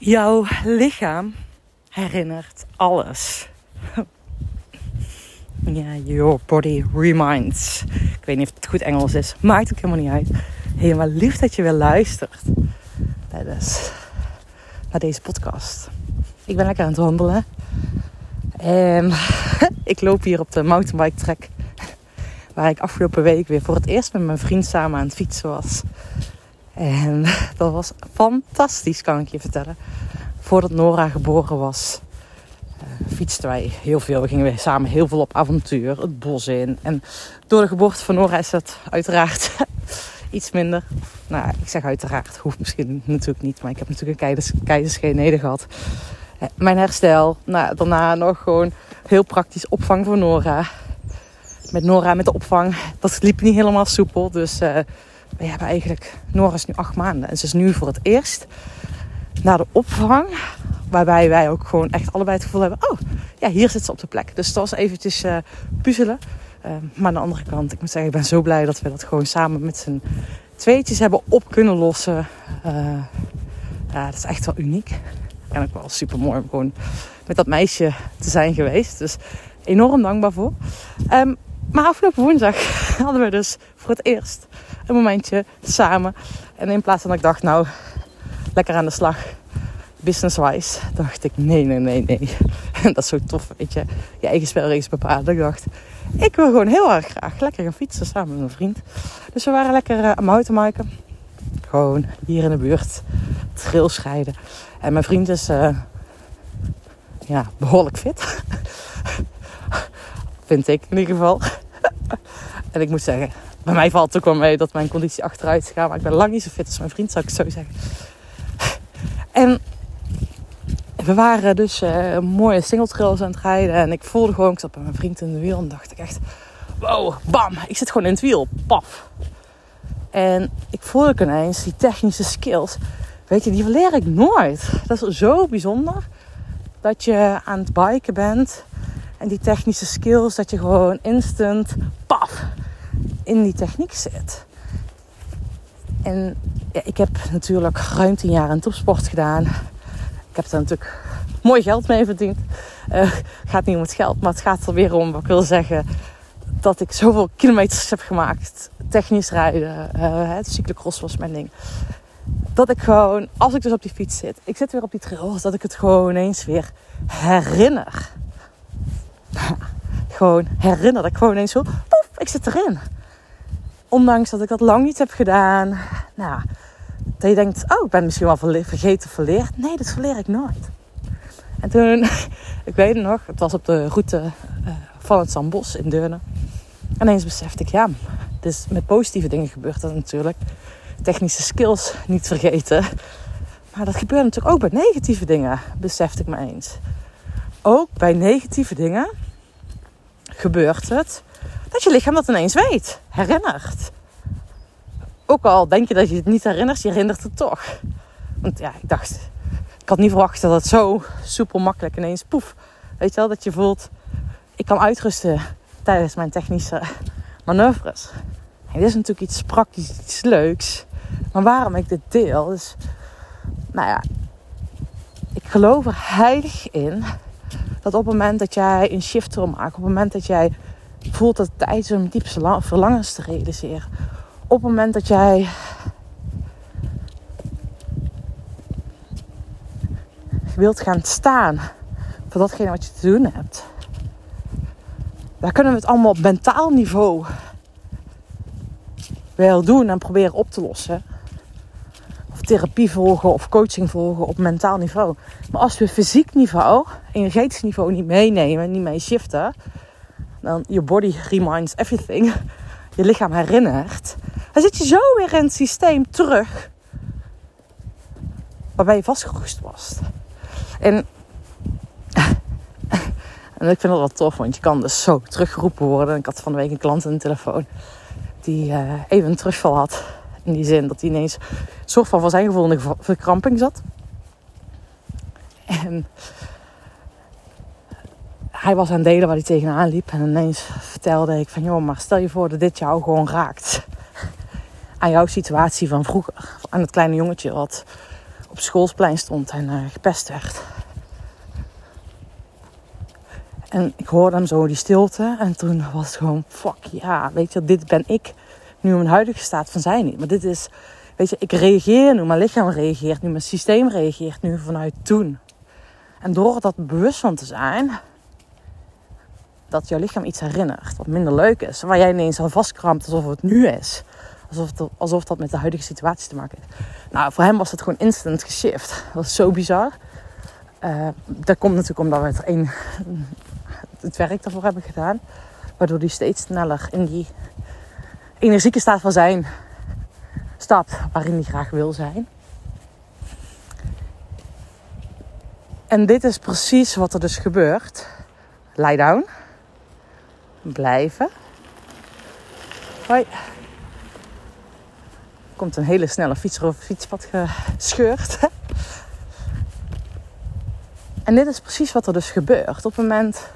Jouw lichaam herinnert alles. Ja, your body reminds. Ik weet niet of het goed Engels is. Maakt ook helemaal niet uit. Helemaal lief dat je weer luistert. Is naar deze podcast. Ik ben lekker aan het wandelen. En ik loop hier op de mountainbike track. Waar ik afgelopen week weer voor het eerst met mijn vriend samen aan het fietsen was. En dat was fantastisch, kan ik je vertellen. Voordat Nora geboren was, uh, fietsten wij heel veel. We gingen samen heel veel op avontuur, het bos in. En door de geboorte van Nora is dat uiteraard iets minder. Nou, ik zeg uiteraard, hoeft misschien natuurlijk niet. Maar ik heb natuurlijk een keizersgenede gehad. Uh, mijn herstel, nou, daarna nog gewoon heel praktisch opvang voor Nora. Met Nora met de opvang, dat liep niet helemaal soepel. Dus... Uh, we hebben eigenlijk, Nora is nu acht maanden en ze is nu voor het eerst naar de opvang. Waarbij wij ook gewoon echt allebei het gevoel hebben, oh ja, hier zit ze op de plek. Dus dat was eventjes uh, puzzelen. Uh, maar aan de andere kant, ik moet zeggen, ik ben zo blij dat we dat gewoon samen met z'n tweetjes hebben op kunnen lossen. Uh, ja, dat is echt wel uniek. En ook wel super mooi om gewoon met dat meisje te zijn geweest. Dus enorm dankbaar voor. Um, maar afgelopen woensdag hadden we dus voor het eerst een momentje samen. En in plaats van dat ik dacht, nou, lekker aan de slag, business-wise, dacht ik, nee, nee, nee, nee. En dat is zo tof, weet je, je eigen spelregels bepalen. Ik dacht, ik wil gewoon heel erg graag lekker gaan fietsen samen met mijn vriend. Dus we waren lekker uh, aan mountainbiken. Gewoon hier in de buurt, trails rijden. En mijn vriend is, uh, ja, behoorlijk fit. Vind ik in ieder geval. en ik moet zeggen, bij mij valt het ook wel mee dat mijn conditie achteruit gaat. Maar ik ben lang niet zo fit als mijn vriend, zou ik zo zeggen. En we waren dus uh, mooie single trails aan het rijden. En ik voelde gewoon, ik zat bij mijn vriend in de wiel. En dacht ik echt, wow, bam, ik zit gewoon in het wiel. Paf. En ik voelde ineens die technische skills. Weet je, die verleer ik nooit. Dat is zo bijzonder. Dat je aan het biken bent. En die technische skills, dat je gewoon instant, paf, in die techniek zit. En ja, ik heb natuurlijk ruim tien jaar in topsport gedaan. Ik heb er natuurlijk mooi geld mee verdiend. Het gaat niet om het geld, maar het gaat er weer om wat ik wil zeggen. Dat ik zoveel kilometers heb gemaakt. Technisch rijden. Uh, het cyclocross was mijn ding. Dat ik gewoon, als ik dus op die fiets zit. Ik zit weer op die trail. Dat ik het gewoon eens weer herinner. gewoon herinner. Ik gewoon eens zo, poef, ik zit erin. Ondanks dat ik dat lang niet heb gedaan. Nou, dat je denkt, oh, ik ben misschien wel vergeten verleerd. Nee, dat verleer ik nooit. En toen, ik weet het nog, het was op de route uh, van het Zambos in Deurne. En ineens besefte ik, ja, dus met positieve dingen gebeurt dat natuurlijk. Technische skills niet vergeten. Maar dat gebeurt natuurlijk ook bij negatieve dingen, besefte ik me eens. Ook bij negatieve dingen gebeurt het dat je lichaam dat ineens weet, herinnert. Ook al denk je dat je het niet herinnert, je herinnert het toch. Want ja, ik dacht, ik had niet verwacht dat het zo soepel makkelijk ineens poef. Weet je wel, dat je voelt, ik kan uitrusten tijdens mijn technische manoeuvres. En dit is natuurlijk iets praktisch, iets leuks. Maar waarom ik dit deel, is, nou ja, ik geloof er heilig in dat op het moment dat jij een shift wil maken, op het moment dat jij voelt dat het tijd is om diepste verlangens te realiseren, op het moment dat jij wilt gaan staan voor datgene wat je te doen hebt, daar kunnen we het allemaal op mentaal niveau wel doen en proberen op te lossen. Therapie volgen of coaching volgen op mentaal niveau. Maar als we fysiek niveau, energetisch niveau niet meenemen, niet mee shiften, dan je body reminds everything. Je lichaam herinnert. Dan zit je zo weer in het systeem terug. Waarbij je vastgeroest was. En, en ik vind dat wel tof, want je kan dus zo teruggeroepen worden. Ik had van de week een klant aan de telefoon die uh, even een terugval had. In die zin dat hij ineens een soort van van zijn gevoel in verkramping zat. En hij was aan het delen waar hij tegenaan liep. En ineens vertelde ik van, joh, maar stel je voor dat dit jou gewoon raakt. Aan jouw situatie van vroeger. Aan het kleine jongetje wat op schoolsplein stond en uh, gepest werd. En ik hoorde hem zo die stilte. En toen was het gewoon, fuck ja, weet je, dit ben ik nu in mijn huidige staat van zijn niet. Maar dit is, weet je, ik reageer nu, mijn lichaam reageert nu, mijn systeem reageert nu vanuit toen. En door dat bewust van te zijn, dat jouw lichaam iets herinnert wat minder leuk is, waar jij ineens aan vastkrampt alsof het nu is. Alsof, het, alsof dat met de huidige situatie te maken heeft. Nou, voor hem was het gewoon instant geshift. Dat is zo bizar. Uh, dat komt natuurlijk omdat we het, een, het werk daarvoor hebben gedaan. Waardoor hij steeds sneller in die energieke staat van zijn stapt waarin hij graag wil zijn. En dit is precies wat er dus gebeurt. Lie down. Blijven. Hoi. Komt een hele snelle fietser over fietspad gescheurd. En dit is precies wat er dus gebeurt. Op het moment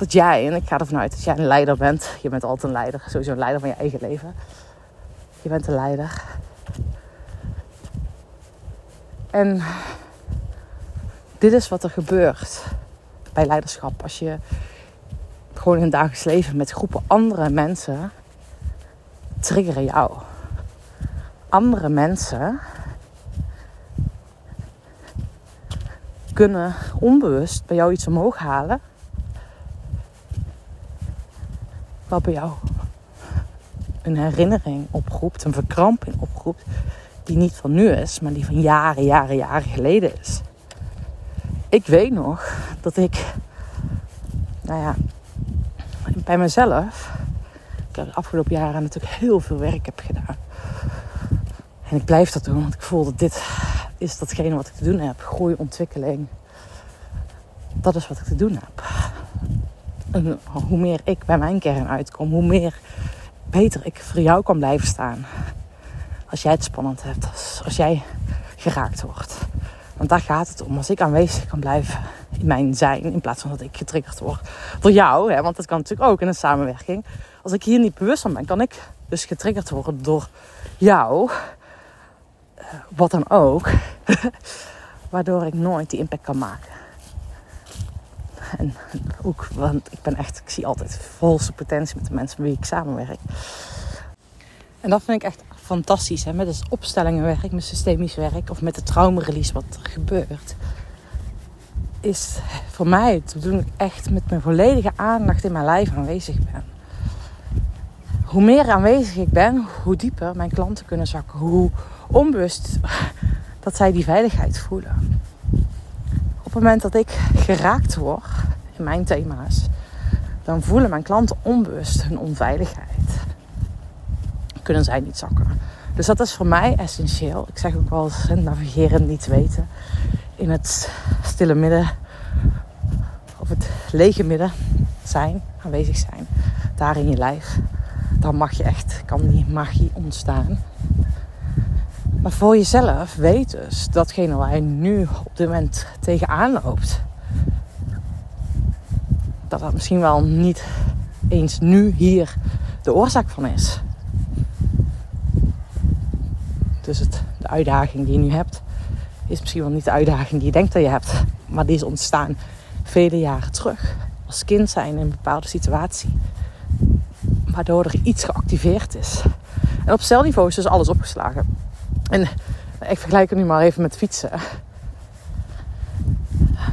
dat jij, en ik ga ervan uit dat jij een leider bent. Je bent altijd een leider, sowieso een leider van je eigen leven. Je bent een leider. En dit is wat er gebeurt bij leiderschap. Als je gewoon in het dagelijks leven met groepen andere mensen triggeren jou. Andere mensen kunnen onbewust bij jou iets omhoog halen. Wat bij jou een herinnering oproept, een verkramping oproept, die niet van nu is, maar die van jaren, jaren, jaren geleden is. Ik weet nog dat ik, nou ja, bij mezelf, ik heb de afgelopen jaren natuurlijk heel veel werk heb gedaan. En ik blijf dat doen, want ik voel dat dit is datgene wat ik te doen heb. Groei, ontwikkeling. Dat is wat ik te doen heb. Hoe meer ik bij mijn kern uitkom, hoe meer beter ik voor jou kan blijven staan. Als jij het spannend hebt, als, als jij geraakt wordt. Want daar gaat het om. Als ik aanwezig kan blijven in mijn zijn, in plaats van dat ik getriggerd word door jou, hè, want dat kan natuurlijk ook in een samenwerking. Als ik hier niet bewust van ben, kan ik dus getriggerd worden door jou wat dan ook. Waardoor ik nooit die impact kan maken. En ook, want ik ben echt, ik zie altijd volste potentie met de mensen met wie ik samenwerk. En dat vind ik echt fantastisch. Hè? Met het opstellingenwerk, met systemisch werk of met de traumarelease wat er gebeurt. Is voor mij toen ik echt met mijn volledige aandacht in mijn lijf aanwezig ben. Hoe meer aanwezig ik ben, hoe dieper mijn klanten kunnen zakken. Hoe onbewust dat zij die veiligheid voelen. Op het moment dat ik geraakt word in mijn thema's, dan voelen mijn klanten onbewust hun onveiligheid. Kunnen zij niet zakken. Dus dat is voor mij essentieel. Ik zeg ook wel eens navigeren niet weten. In het stille midden of het lege midden zijn, aanwezig zijn. Daar in je lijf. Dan mag je echt, kan die magie ontstaan. Maar voor jezelf weet dus datgene waar je nu op dit moment tegenaan loopt. Dat dat misschien wel niet eens nu hier de oorzaak van is. Dus het, de uitdaging die je nu hebt, is misschien wel niet de uitdaging die je denkt dat je hebt. Maar die is ontstaan vele jaren terug. Als kind zijn in een bepaalde situatie. Waardoor er iets geactiveerd is. En op celniveau is dus alles opgeslagen. En ik vergelijk het nu maar even met fietsen.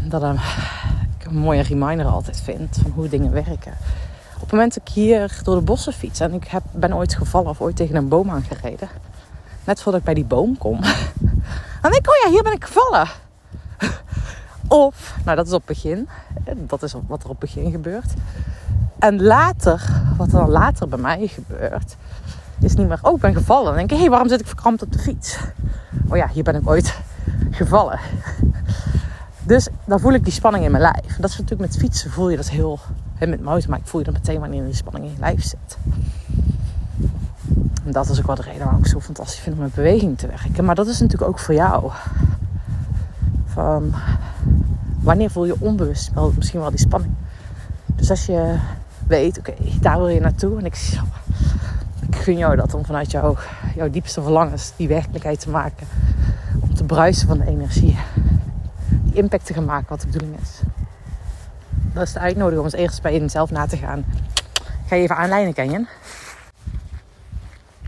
Dat um, ik een mooie reminder altijd vind van hoe dingen werken. Op het moment dat ik hier door de bossen fiets en ik heb, ben ooit gevallen of ooit tegen een boom aangereden. Net voordat ik bij die boom kom. Dan denk ik, oh ja, hier ben ik gevallen. Of, nou dat is op het begin. Dat is wat er op het begin gebeurt. En later, wat er dan later bij mij gebeurt, is niet meer, oh ik ben gevallen. Dan denk ik, hé hey, waarom zit ik verkrampt op de fiets? Oh ja, hier ben ik ooit gevallen. Dus dan voel ik die spanning in mijn lijf. Dat is natuurlijk met fietsen voel je dat heel, en met mountainbike voel je dat meteen wanneer die spanning in je lijf zit. En dat is ook wel de reden waarom ik zo fantastisch vind om met beweging te werken. Maar dat is natuurlijk ook voor jou. Van wanneer voel je onbewust wel, misschien wel die spanning. Dus als je weet, oké, daar wil je naartoe. En ik gun jou dat om vanuit jouw, jouw diepste verlangens die werkelijkheid te maken. Om te verbruisen van de energie. Die impact te gaan maken wat de bedoeling is. Dat is de uitnodiging om eens eerst bij jezelf na te gaan. Ga je even aanlijnen, ken je?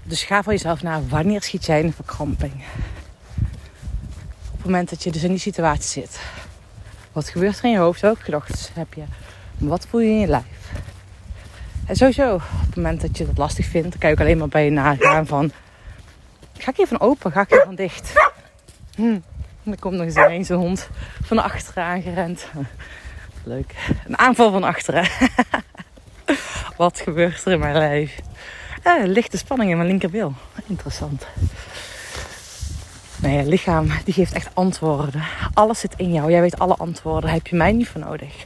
Dus ga voor jezelf na, wanneer schiet jij in verkramping? Op het moment dat je dus in die situatie zit. Wat gebeurt er in je hoofd? Welke gedachten heb je? Wat voel je in je lijf? En sowieso, op het moment dat je dat lastig vindt, dan kan je ook alleen maar bij je nagaan van... Ga ik hier van open? Ga ik hier van dicht? Hm. Er komt nog eens een zo'n hond van achteren aangerend. Leuk. Een aanval van achteren. Wat gebeurt er in mijn lijf? Ja, lichte spanning in mijn linkerbil. Interessant. Nee, lichaam die geeft echt antwoorden. Alles zit in jou. Jij weet alle antwoorden. Daar heb je mij niet voor nodig.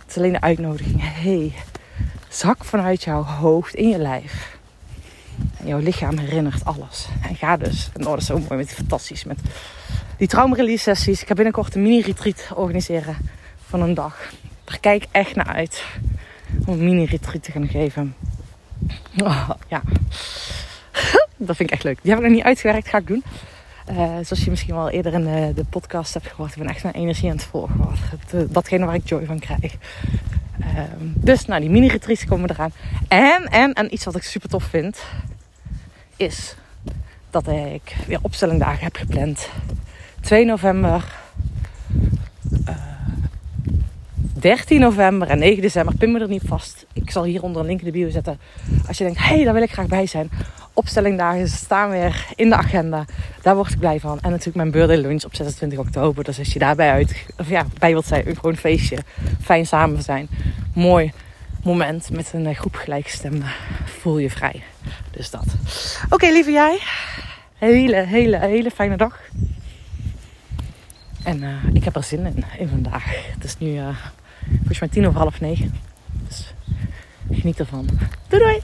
Het is alleen de uitnodiging. hey, zak vanuit jouw hoofd in je lijf. En jouw lichaam herinnert alles. En ga dus. En oh, dat is zo mooi. Met fantastisch. Met die trauma sessies. Ik ga binnenkort een mini-retreat organiseren van een dag. Daar kijk echt naar uit. Om een mini-retreat te gaan geven. Oh, ja. dat vind ik echt leuk. Die heb ik nog niet uitgewerkt. Ga ik doen. Uh, zoals je misschien wel eerder in de, podcast hebt gehoord. Ik ben echt mijn energie aan het volgen. Uh, datgene waar ik joy van krijg. Uh, dus nou, die mini-retreats komen eraan. En, en, en iets wat ik super tof vind. Is dat ik weer opstellingdagen heb gepland. 2 november. 13 november en 9 december. Pin me er niet vast. Ik zal hieronder een link in de bio zetten. Als je denkt, hé, hey, daar wil ik graag bij zijn. Opstellingdagen staan weer in de agenda. Daar word ik blij van. En natuurlijk mijn birthday lunch op 26 oktober. Dus als je daarbij uit, of ja, bij wilt zijn, gewoon een feestje. Fijn samen zijn. Mooi moment met een eh, groep gelijkgestemden. Voel je vrij. Dus dat. Oké, lieve jij. Hele, hele, hele fijne dag. En uh, ik heb er zin in, in vandaag. Het is nu uh, volgens mij tien over half negen. Dus geniet ervan. Doei doei!